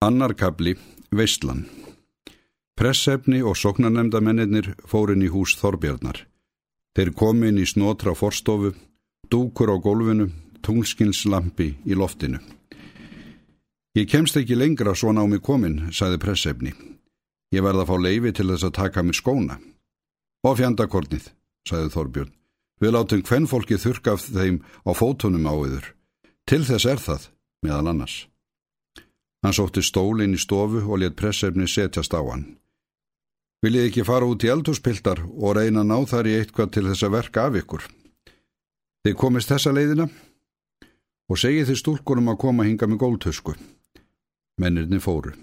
Annar kabli, Veistlan. Pressefni og soknarnemdamennir fórin í hús Þorbjarnar. Þeir komin í snotra forstofu, dúkur á gólfinu, tungskinslampi í loftinu. Ég kemst ekki lengra svona á mig komin, sagði pressefni. Ég verða að fá leifi til þess að taka mér skóna. Og fjandakornið, sagði Þorbjörn. Við látum hvern fólki þurka af þeim á fótunum á yður. Til þess er það, meðal annars. Hann sótti stólinn í stofu og let pressefni setjast á hann. Viljið ekki fara út í eldhúspiltar og reyna að ná þar í eitthvað til þess að verka af ykkur. Þið komist þessa leiðina og segið þið stúlkunum að koma hinga með góltusku. Mennirni fóru.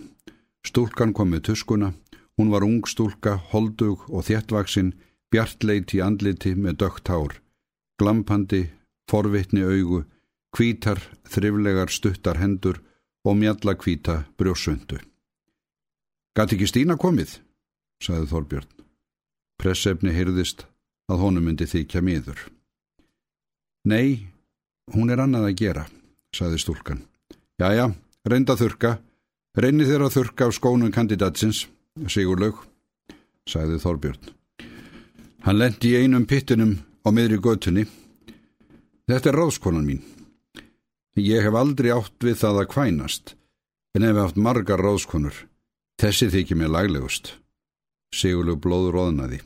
Stúlkan kom með tuskuna, hún var ung stúlka, holdug og þjettvaksinn, bjartleit í andliti með dögt hár, glampandi, forvitni augu, kvítar, þriflegar stuttar hendur og mjalla kvíta brjósöndu. Gat ekki Stína komið, sagði Þorbjörn. Pressefni heyrðist að honum myndi þykja miður. Nei, hún er annað að gera, sagði stúlkan. Jæja, reynda þurka, reynir þér að þurka af skónum kandidatsins, Sigurlaug, sagði Þorbjörn. Hann lendi í einum pittunum á miðri götunni. Þetta er ráðskonan mín. Ég hef aldrei átt við það að kvænast, en hef haft margar ráðskonur. Þessi þykir mér laglegust. Sigurlu blóður óðnaði.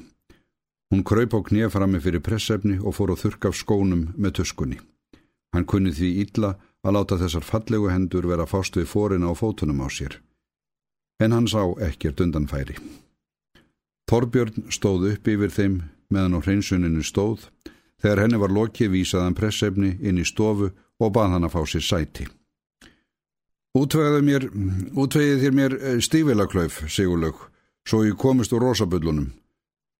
Hún kraup á kneframi fyrir pressefni og fór á þurk af skónum með tuskunni. Hann kunni því illa að láta þessar fallegu hendur vera fást við fórina á fótunum á sér. En hann sá ekkert undanfæri. Torbjörn stóð upp yfir þeim meðan á hreinsuninu stóð. Þegar henni var lokið vísaðan pressefni inn í stofu og bað hann að fá sér sæti. Útvegið þér mér eh, stífilaklauf, Sigurlaug, svo ég komist úr rosabullunum.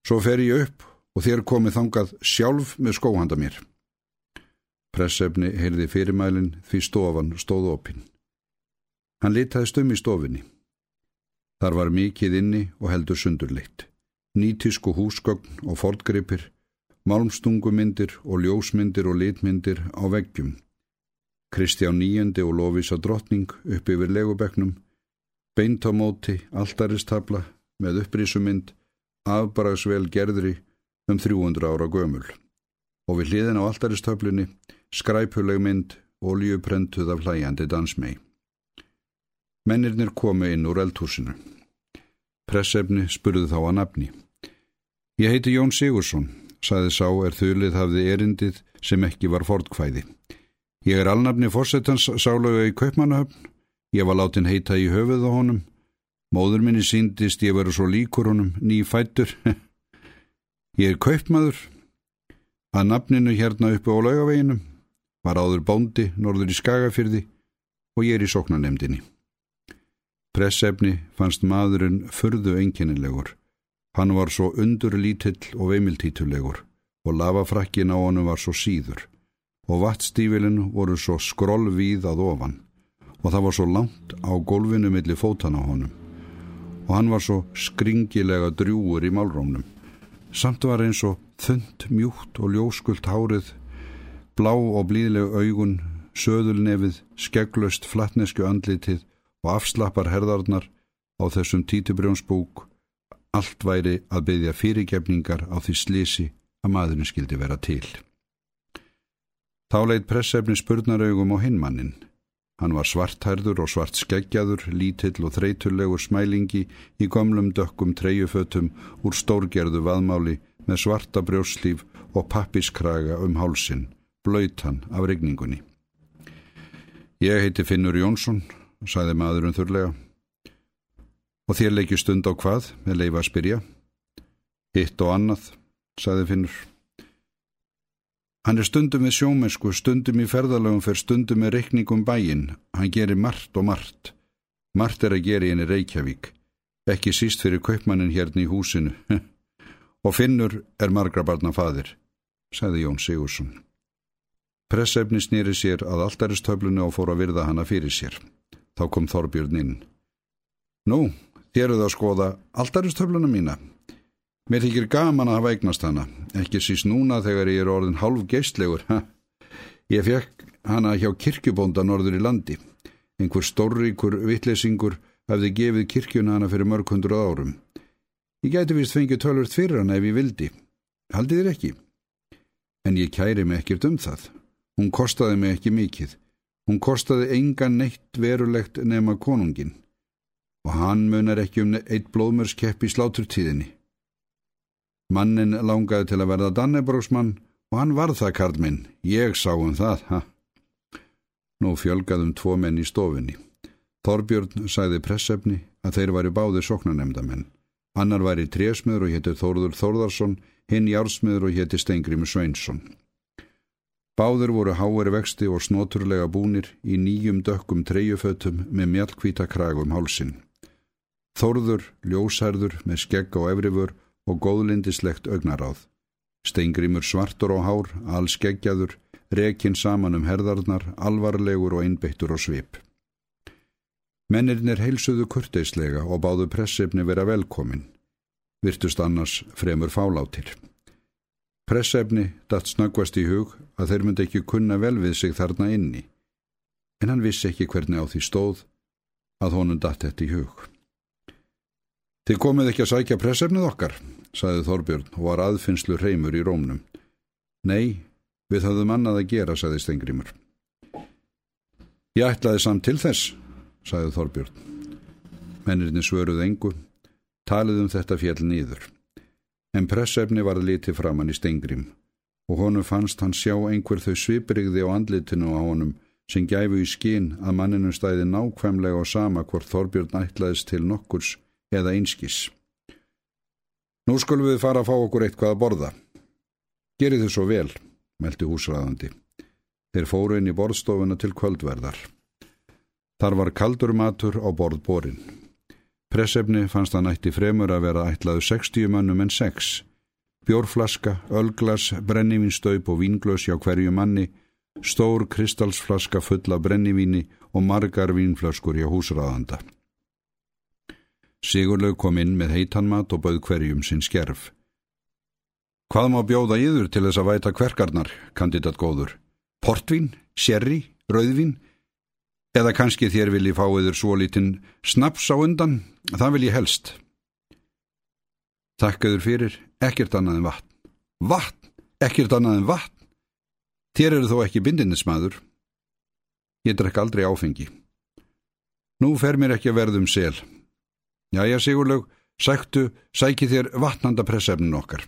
Svo fer ég upp og þér komið þangað sjálf með skóhanda mér. Pressefni heyrði fyrirmælinn því stofan stóð opinn. Hann litaði stum í stofinni. Þar var mikið inni og heldur sundurleitt. Nýtísku húsgögn og fordgripir, malmstungumindir og ljósmyndir og litmyndir á veggjum. Kristján Níundi og Lófísa Drottning upp yfir legubeknum, beint á móti, alltaristabla með upprísumind, afbaragsvel gerðri um 300 ára gömul. Og við hliðin á alltaristöflunni skræpuleg mynd, oljuprentuð af hlæjandi dansmei. Mennirnir komu inn úr eldhúsinu. Pressefni spurði þá að nafni. Ég heiti Jón Sigursson, saði sá er þulið hafði erindið sem ekki var fordkvæði. Ég er alnafni fórsetans sálega í kaupmannahöfn. Ég var látin heita í höfuð á honum. Móður minni síndist ég veru svo líkur honum, ný fættur. ég er kaupmaður. Að nafninu hérna uppi á laugaveginum var áður bóndi, norður í Skagafyrði og ég er í soknanemdini. Pressefni fannst maðurinn förðu enginnilegur. Hann var svo undur lítill og veimiltítulegur og lavafrakkin á honum var svo síður og vattstífilin voru svo skrollvíð að ofan og það var svo langt á gólfinu millir fótan á honum og hann var svo skringilega drjúur í málrómnum. Samt var eins og þund, mjúkt og ljóskult hárið, blá og blíðleg augun, söðulnefið, skegglöst flatnesku andlitið og afslappar herðarnar á þessum títubrjónsbúk, allt væri að byggja fyrirgefningar á því slisi að maðurinn skildi vera til. Þá leitt pressefni spurnaraugum á hinmannin. Hann var svarthærður og svart skeggjaður, lítill og þreyturlegur smælingi í gomlum dökkum treyjufötum úr stórgerðu vaðmáli með svarta brjóslíf og pappiskraga um hálsin, blöytan af regningunni. Ég heiti Finnur Jónsson, saði maðurinn þurrlega. Og þér leiki stund á hvað, með leifa að spyrja. Hitt og annað, saði Finnur. Hann er stundum með sjómennsku, stundum í ferðalögum fyrir stundum með reikningum bæinn. Hann gerir margt og margt. Margt er að gera í henni Reykjavík. Ekki síst fyrir kaupmannin hérna í húsinu. og Finnur er margra barna fadir, sagði Jón Sigursson. Pressefni snýri sér að alltaristöflunu og fór að virða hana fyrir sér. Þá kom Þorbjörn inn. Nú, þér eru það að skoða alltaristöfluna mína. Mér þykir gaman að hafa eignast hana, ekki síst núna þegar ég er orðin hálf geistlegur. Ég fekk hana hjá kirkjubónda norður í landi. einhver stórríkur vittlesingur hafði gefið kirkjuna hana fyrir mörg hundruð árum. Ég gæti vist fengið tölvört fyrir hana ef ég vildi. Haldið þér ekki? En ég kæri mig ekkert um það. Hún kostaði mig ekki mikið. Hún kostaði engan neitt verulegt nema konungin. Og hann munar ekki um eitt blóðmörskepp í sláturtíðinni. Mannin langaði til að verða Dannebróksmann og hann var það, Karl minn. Ég sá um það, ha? Nú fjölgaðum tvo menn í stofinni. Þorbjörn sagði pressefni að þeir væri báðir soknanemdamenn. Annar væri trésmiður og hétti Þórður Þórðarsson, hinn jársmiður og hétti Steingrimur Sveinsson. Báður voru háeri vexti og snoturlega búnir í nýjum dökkum treyjufötum með mjallkvíta kragum hálsin. Þórður, ljósærður með skegg á efrifur og góðlindislegt augnaráð. Steingrimur svartur á hár, alls skeggjaður, rekin saman um herðarnar, alvarlegur og einbeittur á svip. Mennirnir heilsuðu kurteislega og báðu pressefni vera velkomin. Virtust annars fremur fálátir. Pressefni datt snöggvast í hug að þeir myndi ekki kunna vel við sig þarna inni, en hann vissi ekki hvernig á því stóð að honum datt þetta í hug. Þið komið ekki að sækja pressefnið okkar, saði Þorbjörn og var aðfinnslu reymur í rómnum. Nei, við höfðum annað að gera, saði Stengrimur. Ég ætlaði samt til þess, saði Þorbjörn. Mennirni svöruð engu, talið um þetta fjell nýður. En pressefni var litið framann í Stengrim og honum fannst hann sjá einhver þau sviprigði á andlitinu á honum sem gæfu í skín að manninu stæði nákvæmlega og sama hvort Þorbjörn ætlaðist til nokkurs eða einskis. Nú skulum við fara að fá okkur eitthvað að borða. Gerið þið svo vel, meldi húsræðandi. Þeir fóru inn í borðstofuna til kvöldverðar. Þar var kaldur matur á borðborin. Pressefni fannst hann ætti fremur að vera ætlaðu 60 mannum en 6. Bjórflaska, ölglas, brennivinstaup og vinglös hjá hverju manni, stór kristalsflaska fulla brennivíni og margar vínflöskur hjá húsræðanda. Sigurlaug kom inn með heitanmat og bauð hverjum sinn skerf. Hvað má bjóða yður til þess að væta kverkarnar, kandidat góður? Portvín, sherry, rauðvín? Eða kannski þér vilji fá yður svo lítinn snaps á undan? Það vil ég helst. Takkaður fyrir, ekkert annað en vatn. Vatn, ekkert annað en vatn. Þér eru þó ekki bindindismæður. Ég drekk aldrei áfengi. Nú fer mér ekki að verðum sel. Jæja, Sigurlaug, sæktu, sæki þér vatnanda pressefnin okkar.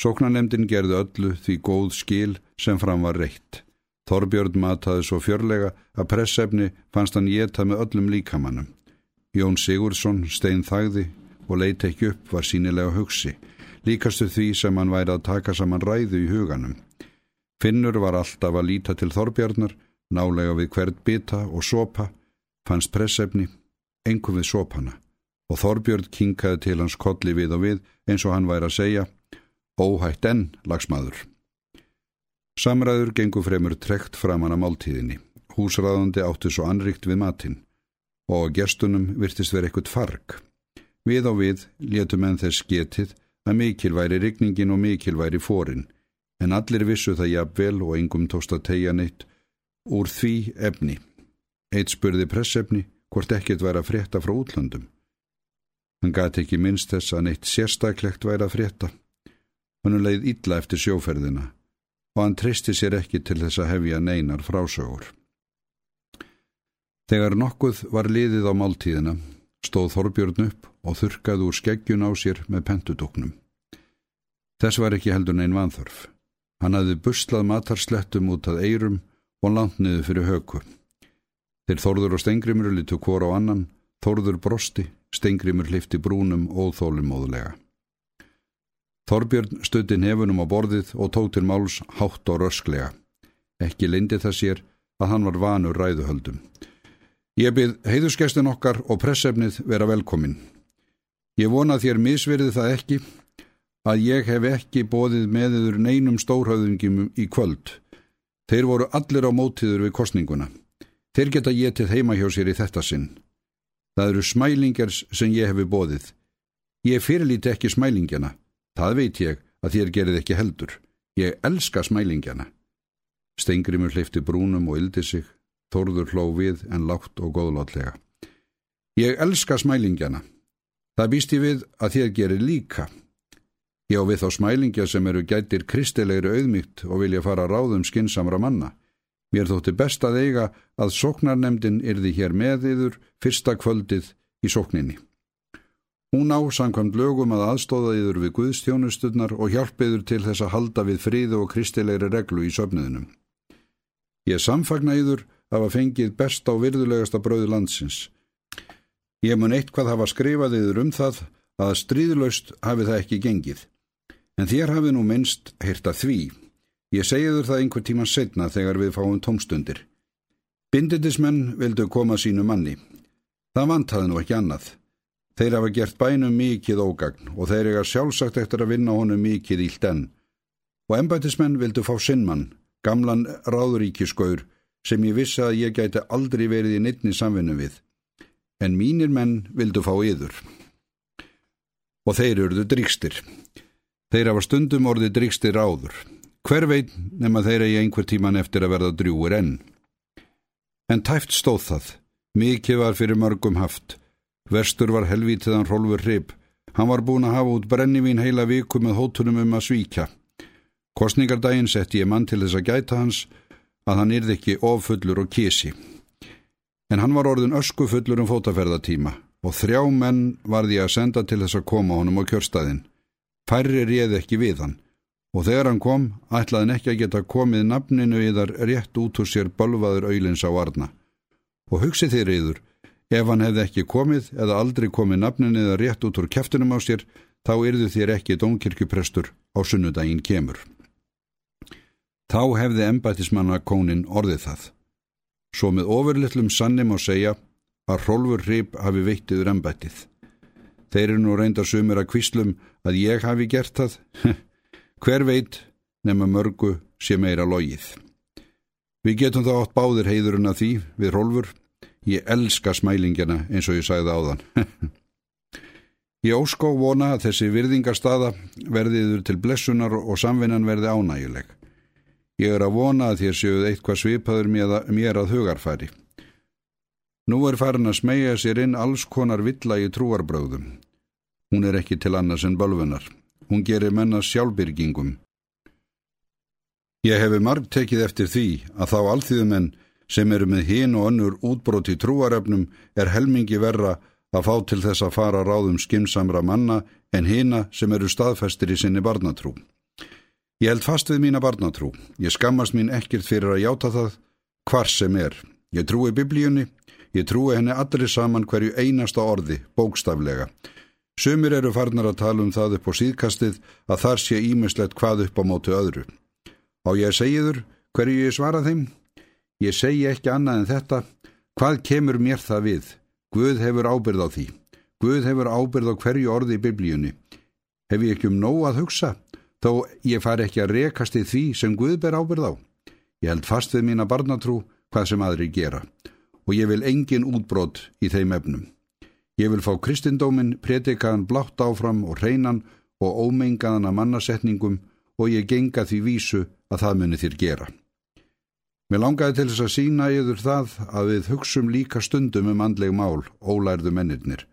Sóknanemdin gerði öllu því góð skil sem fram var reitt. Þorbjörn mataði svo fjörlega að pressefni fannst hann geta með öllum líkamannum. Jón Sigurdsson stein þagði og leiti ekki upp var sínilega hugsi, líkastu því sem hann væri að taka saman ræðu í huganum. Finnur var alltaf að líta til Þorbjörnar, nálega við hvert bita og sopa, fannst pressefni engum við sopana og Þorbjörn kinkaði til hans kolli við og við eins og hann væri að segja óhætt enn lagsmaður. Samræður gengur fremur trekt framann að máltíðinni. Húsræðandi átti svo anrikt við matinn og gestunum virtist verið ekkert farg. Við á við létu menn þess getið að mikil væri rigningin og mikil væri fórin en allir vissu það jafnvel og engum tóst að tegja neitt úr því efni. Eitt spurði pressefni hvort ekkert væri að frétta frá útlandum. Hann gati ekki minnst þess að neitt sérstaklegt væri að frétta. Hann leið illa eftir sjóferðina og hann tristi sér ekki til þess að hefja neinar frásögur. Þegar nokkuð var liðið á máltíðina, stóð Þorbjörn upp og þurkaði úr skeggjun á sér með pentudóknum. Þess var ekki heldur neinn vanþörf. Hann hafði buslað matarslettum út að eirum og landniðu fyrir höku. Þeir Þórður og Stengrimur litu hvora á annan, Þórður brosti, Stengrimur hlifti brúnum og þólumóðulega. Þorbjörn stutti nefunum á borðið og tók til máls hátt og rösklega. Ekki lindi það sér að hann var vanur ræðuhöldum. Ég byrð heiðuskestin okkar og pressefnið vera velkomin. Ég vona þér misverið það ekki að ég hef ekki bóðið meðiður neinum stórhauðingum í kvöld. Þeir voru allir á mótiður við kostninguna. Þeir geta getið heima hjá sér í þetta sinn. Það eru smælingars sem ég hefi bóðið. Ég fyrirlíti ekki smælingjana. Það veit ég að þér gerið ekki heldur. Ég elska smælingjana. Stengrimur hleyfti brúnum og yldi sig. Þórður hló við en látt og góðlátlega. Ég elska smælingjana. Það býst ég við að þér gerir líka. Ég á við þá smælingja sem eru gætir kristilegri auðmygt og vilja fara ráðum skinsamra manna. Mér þótti best að eiga að sóknarnemdin yrði hér með yður fyrsta kvöldið í sókninni. Hún á samkvæmt lögum að aðstóða yður við Guðstjónusturnar og hjálpiður til þess að halda við fríðu og kristilegri reglu í söfniðinum. Ég samfagna yður af að fengið best á virðulegasta bröðu landsins. Ég mun eitthvað hafa skrifað yfir um það að stríðlaust hafi það ekki gengið. En þér hafi nú minnst heyrta því. Ég segiður það einhver tíma setna þegar við fáum tómstundir. Bindindismenn vildu koma sínu manni. Það vantaði nú ekki annað. Þeir hafa gert bænum mikið ógagn og þeir eiga sjálfsagt eftir að vinna honum mikið ílt enn. Og embætismenn vildu fá sinnmann, gamlan ráðuríkiskaur sem ég vissi að ég gæti aldrei verið í neittni samvinnu við. En mínir menn vildu fá yður. Og þeir eruðu drikstir. Þeir hafa stundum orðið drikstir áður. Hver veit nema þeir eigi einhver tíman eftir að verða drjúur enn. En tæft stóð það. Mikið var fyrir mörgum haft. Vestur var helvítiðan Rolfur Hrib. Hann var búin að hafa út brennivín heila viku með hótunum um að svíkja. Kostningardaginn sett ég mann til þess að gæta hans að hann yrði ekki offullur og kísi. En hann var orðin öskufullur um fótaferðatíma og þrjá menn varði að senda til þess að koma honum á kjörstaðin. Færri réði ekki við hann og þegar hann kom ætlaði hann ekki að geta komið nafninu yðar rétt út úr sér bölvaður auðlins á varna. Og hugsið þér yður, ef hann hefði ekki komið eða aldrei komið nafninu yðar rétt út úr kæftunum á sér, þá yrðu þér ekki dónkirkjuprestur á sunnudaginn kemur. Þá hefði embætismanna kónin orðið það. Svo með ofurlittlum sannim á segja að Rolfur Hrib hafi veittiður embætið. Þeir eru nú reynda sumir að kvíslum að ég hafi gert það. Hver veit nema mörgu sé meira logið. Við getum þá átt báðir heiðurinn að því við Rolfur. Ég elska smælingjana eins og ég sagði á þann. ég óskó vona að þessi virðingarstaða verðiður til blessunar og samvinnan verði ánægileg. Ég er að vona að þér séuð eitthvað svipaður mér að hugarfæri. Nú er farin að smegja sér inn alls konar villa í trúarbröðum. Hún er ekki til annars en bölfunar. Hún gerir menna sjálfbyrgingum. Ég hefi marg tekið eftir því að þá alþýðumenn sem eru með hín og önnur útbróti trúaröfnum er helmingi verra að fá til þess að fara ráðum skimsamra manna en hína sem eru staðfestir í sinni barnatrú. Ég held fast við mína barnatrú. Ég skammast mín ekkert fyrir að játa það hvar sem er. Ég trúi biblíunni, ég trúi henni allir saman hverju einasta orði, bókstaflega. Sumir eru farnar að tala um það upp á síðkastið að þar sé ímislegt hvað upp á mótu öðru. Á ég segiður, hverju ég svara þeim? Ég segi ekki annað en þetta. Hvað kemur mér það við? Guð hefur ábyrð á því. Guð hefur ábyrð á hverju orði í biblíunni. Hef ég ekki um nóg að hugsa? þó ég fari ekki að rekast í því sem Guð ber ábyrð á. Ég held fast við mína barnatrú hvað sem aðri gera og ég vil engin útbrott í þeim efnum. Ég vil fá kristindómin, predikaðan blátt áfram og reynan og ómengaðan að mannasetningum og ég genga því vísu að það muni þér gera. Mér langaði til þess að sína yfir það að við hugsum líka stundum um andleg mál, ólærðu mennirnir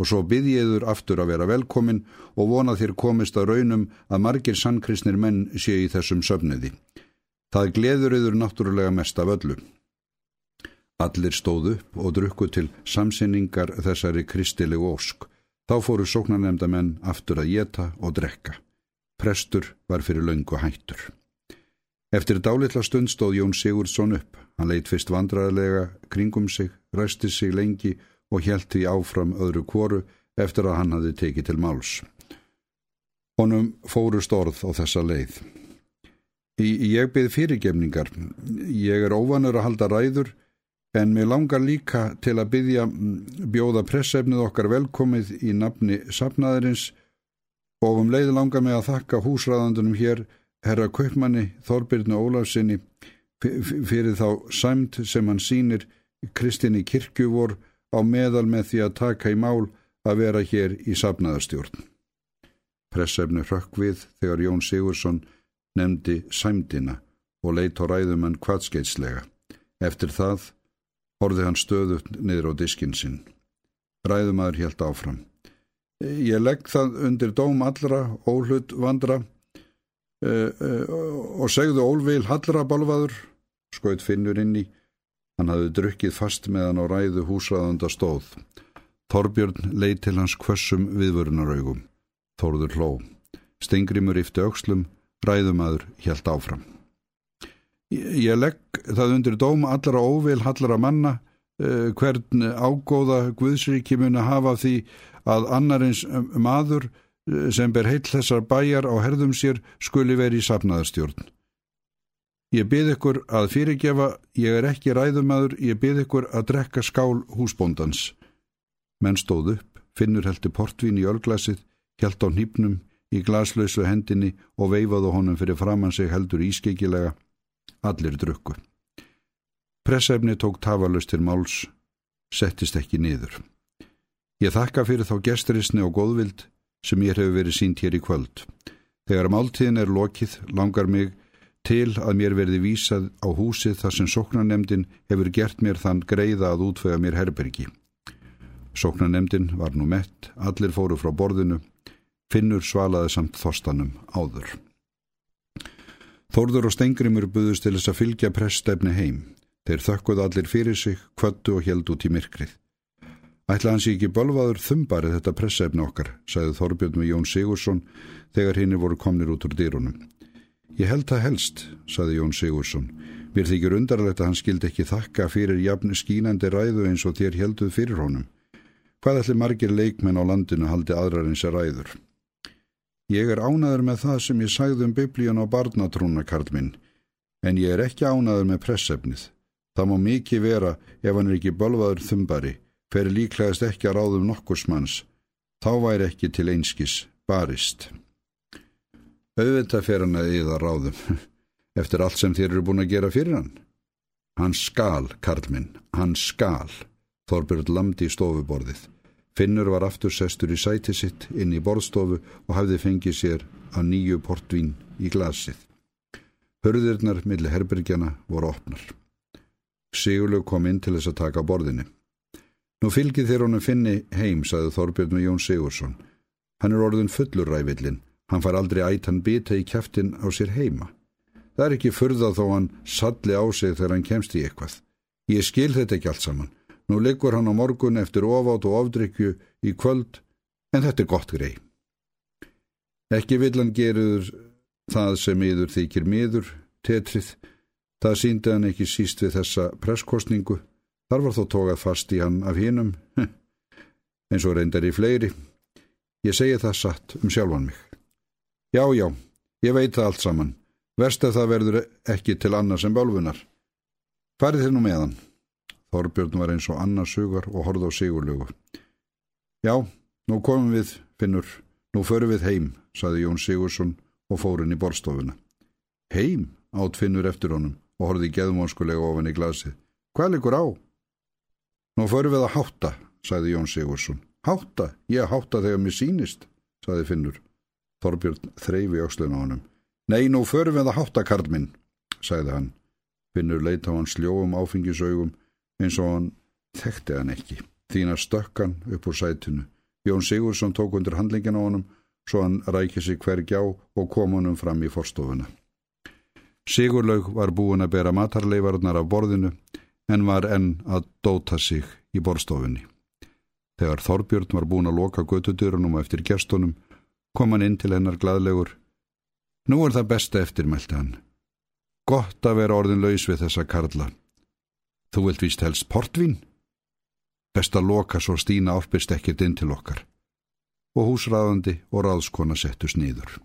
og svo byggjiður aftur að vera velkomin og vona þér komist að raunum að margir sannkristnir menn sé í þessum söfniði. Það gleður yður náttúrulega mest af öllu. Allir stóðu og drukku til samsinningar þessari kristilegu ósk. Þá fóru sóknarnemda menn aftur að geta og drekka. Prestur var fyrir laungu hættur. Eftir dálitla stund stóð Jón Sigurdsson upp. Hann leitt fyrst vandrarlega kringum sig, ræsti sig lengi og því áfram öðru kvoru eftir að hann hafi tekið til máls. Honum fórust orð á þessa leið. Í, ég byrð fyrirgefningar. Ég er óvanur að halda ræður en mér langar líka til að byggja bjóða pressefnið okkar velkomið í nafni sapnaðurins og um leið langar mig að þakka húsræðandunum hér herra Kaupmanni Þorbirnu Ólafsinni fyrir þá sæmt sem hann sínir Kristinni kirkjuvor á meðal með því að taka í mál að vera hér í safnaðarstjórn. Pressefni hrökk við þegar Jón Sigursson nefndi sæmdina og leitt á ræðumann kvatskeitslega, Eftir það horfið hann stöðut niður á diskinn sinn. Ræðumadur helt áfram. Ég legg það undir dóm allra, óhlut vandra uh, uh, og segðu ólvil hallra balvaður, skoðt finnur inn í. Hann hafði drukkið fast meðan á ræðu húsraðanda stóð. Þorbjörn leið til hans kvössum viðvörunaraugum. Þorður hló. Stengrimur yfti aukslum, ræðumadur helt áfram. Ég legg það undir dóma allra óvil hallara manna uh, hvern ágóða Guðsríki muni hafa því að annarins maður uh, sem ber heill þessar bæjar á herðum sér skuli veri í safnaðarstjórn. Ég byrð ykkur að fyrirgefa, ég er ekki ræðumadur, ég byrð ykkur að drekka skál húsbóndans. Menn stóð upp, finnur heldur portvín í örglasið, held á nýpnum í glaslausu hendinni og veifaðu honum fyrir framann sig heldur ískeikilega Allir drukku. Pressefni tók tafalust til máls, settist ekki niður. Ég þakka fyrir þá gesturisni og góðvild sem ég hefur verið sínt hér í kvöld. Þegar máltíðin er lokið langar mig til að mér verði vísað á húsið þar sem sóknarnemdin hefur gert mér þann greiða að útföga mér herbergi. Sóknarnemdin var nú mett, allir fóru frá borðinu, finnur svalaði samt þostanum áður. Þórður og Stengrimur buðust til þess að fylgja prestefni heim. Þeir þökkuð allir fyrir sig, kvöttu og held út í myrkrið. Ætla hans ekki bölvaður þumbarið þetta pressefni okkar, sagði Þorbjörn með Jón Sigursson þegar henni voru komnir út úr dýrunum. Ég held það helst, sagði Jón Sigursson. Mér þykir undarlegt að hann skildi ekki þakka fyrir jafn skínandi ræðu eins og þér helduð fyrir honum. Hvað ætli margir leikmenn á landinu haldi aðrar eins að ræður? Ég er ánaður með það sem ég sagði um biblíun á barnatrúna, Karl minn, en ég er ekki ánaður með pressefnið. Það má mikið vera ef hann er ekki bölvaður þumbari, fer líklegast ekki að ráðum nokkursmanns. Þá væri ekki til einskis barist. Auðvitað fer hann að yða ráðum, eftir allt sem þér eru búin að gera fyrir hann. Hann skal, Karl minn, hann skal, Þorbjörn lamdi í stofuborðið. Finnur var aftur sestur í sæti sitt inn í borðstofu og hafði fengið sér að nýju portvín í glasið. Hörðirnar millir herbergjana voru opnar. Sigurlaug kom inn til þess að taka borðinni. Nú fylgið þér honum finni heim, saði Þorbjörn og Jón Sigursson. Hann er orðin fullur rævillin. Hann far aldrei ætt hann bita í kæftin á sér heima. Það er ekki furða þó hann salli á sig þegar hann kemst í eitthvað. Ég skil þetta ekki allt saman. Nú liggur hann á morgun eftir ofátt og ofdrykju í kvöld, en þetta er gott grei. Ekki vill hann gerur það sem yður þykir miður, tetrið. Það síndi hann ekki síst við þessa presskostningu. Þar var þó tókað fast í hann af hinnum, eins og reyndar í fleiri. Ég segi það satt um sjálfan mig. Já, já, ég veit það allt saman. Verst að það verður ekki til annars en bálfunar. Farið þið nú með hann. Þorbjörn var eins og annarsugar og horfði á sigurlugu. Já, nú komum við, finnur, nú förum við heim, saði Jón Sigursson og fór inn í borstofuna. Heim, átt finnur eftir honum og horfði geðmónskulega ofan í glasið. Hvað likur á? Nú förum við að hátta, saði Jón Sigursson. Hátta, ég hátta þegar mér sínist, saði finnur. Þorbjörn þreyfi öxlun á honum. Nei, nú förum við að hátta, Karl minn, sagði hann. Finnur leita á hans sljóum áfengisaugum eins og hann þekkti hann ekki. Þína stökkan upp úr sætunu. Jón Sigursson tók undir handlingin á honum svo hann rækið sig hvergjá og kom honum fram í forstofuna. Sigurlaug var búin að bera matarleifarnar af borðinu en var enn að dóta sig í borstofunni. Þegar Þorbjörn var búin að loka götudurunum eftir gerstunum kom hann inn til hennar gladlegur. Nú er það besta eftir, mælti hann. Gott að vera orðin laus við þessa karla. Þú vilt víst helst portvín? Best að loka svo Stína áfbyrst ekkert inn til okkar. Og húsraðandi og ráðskona settust nýður.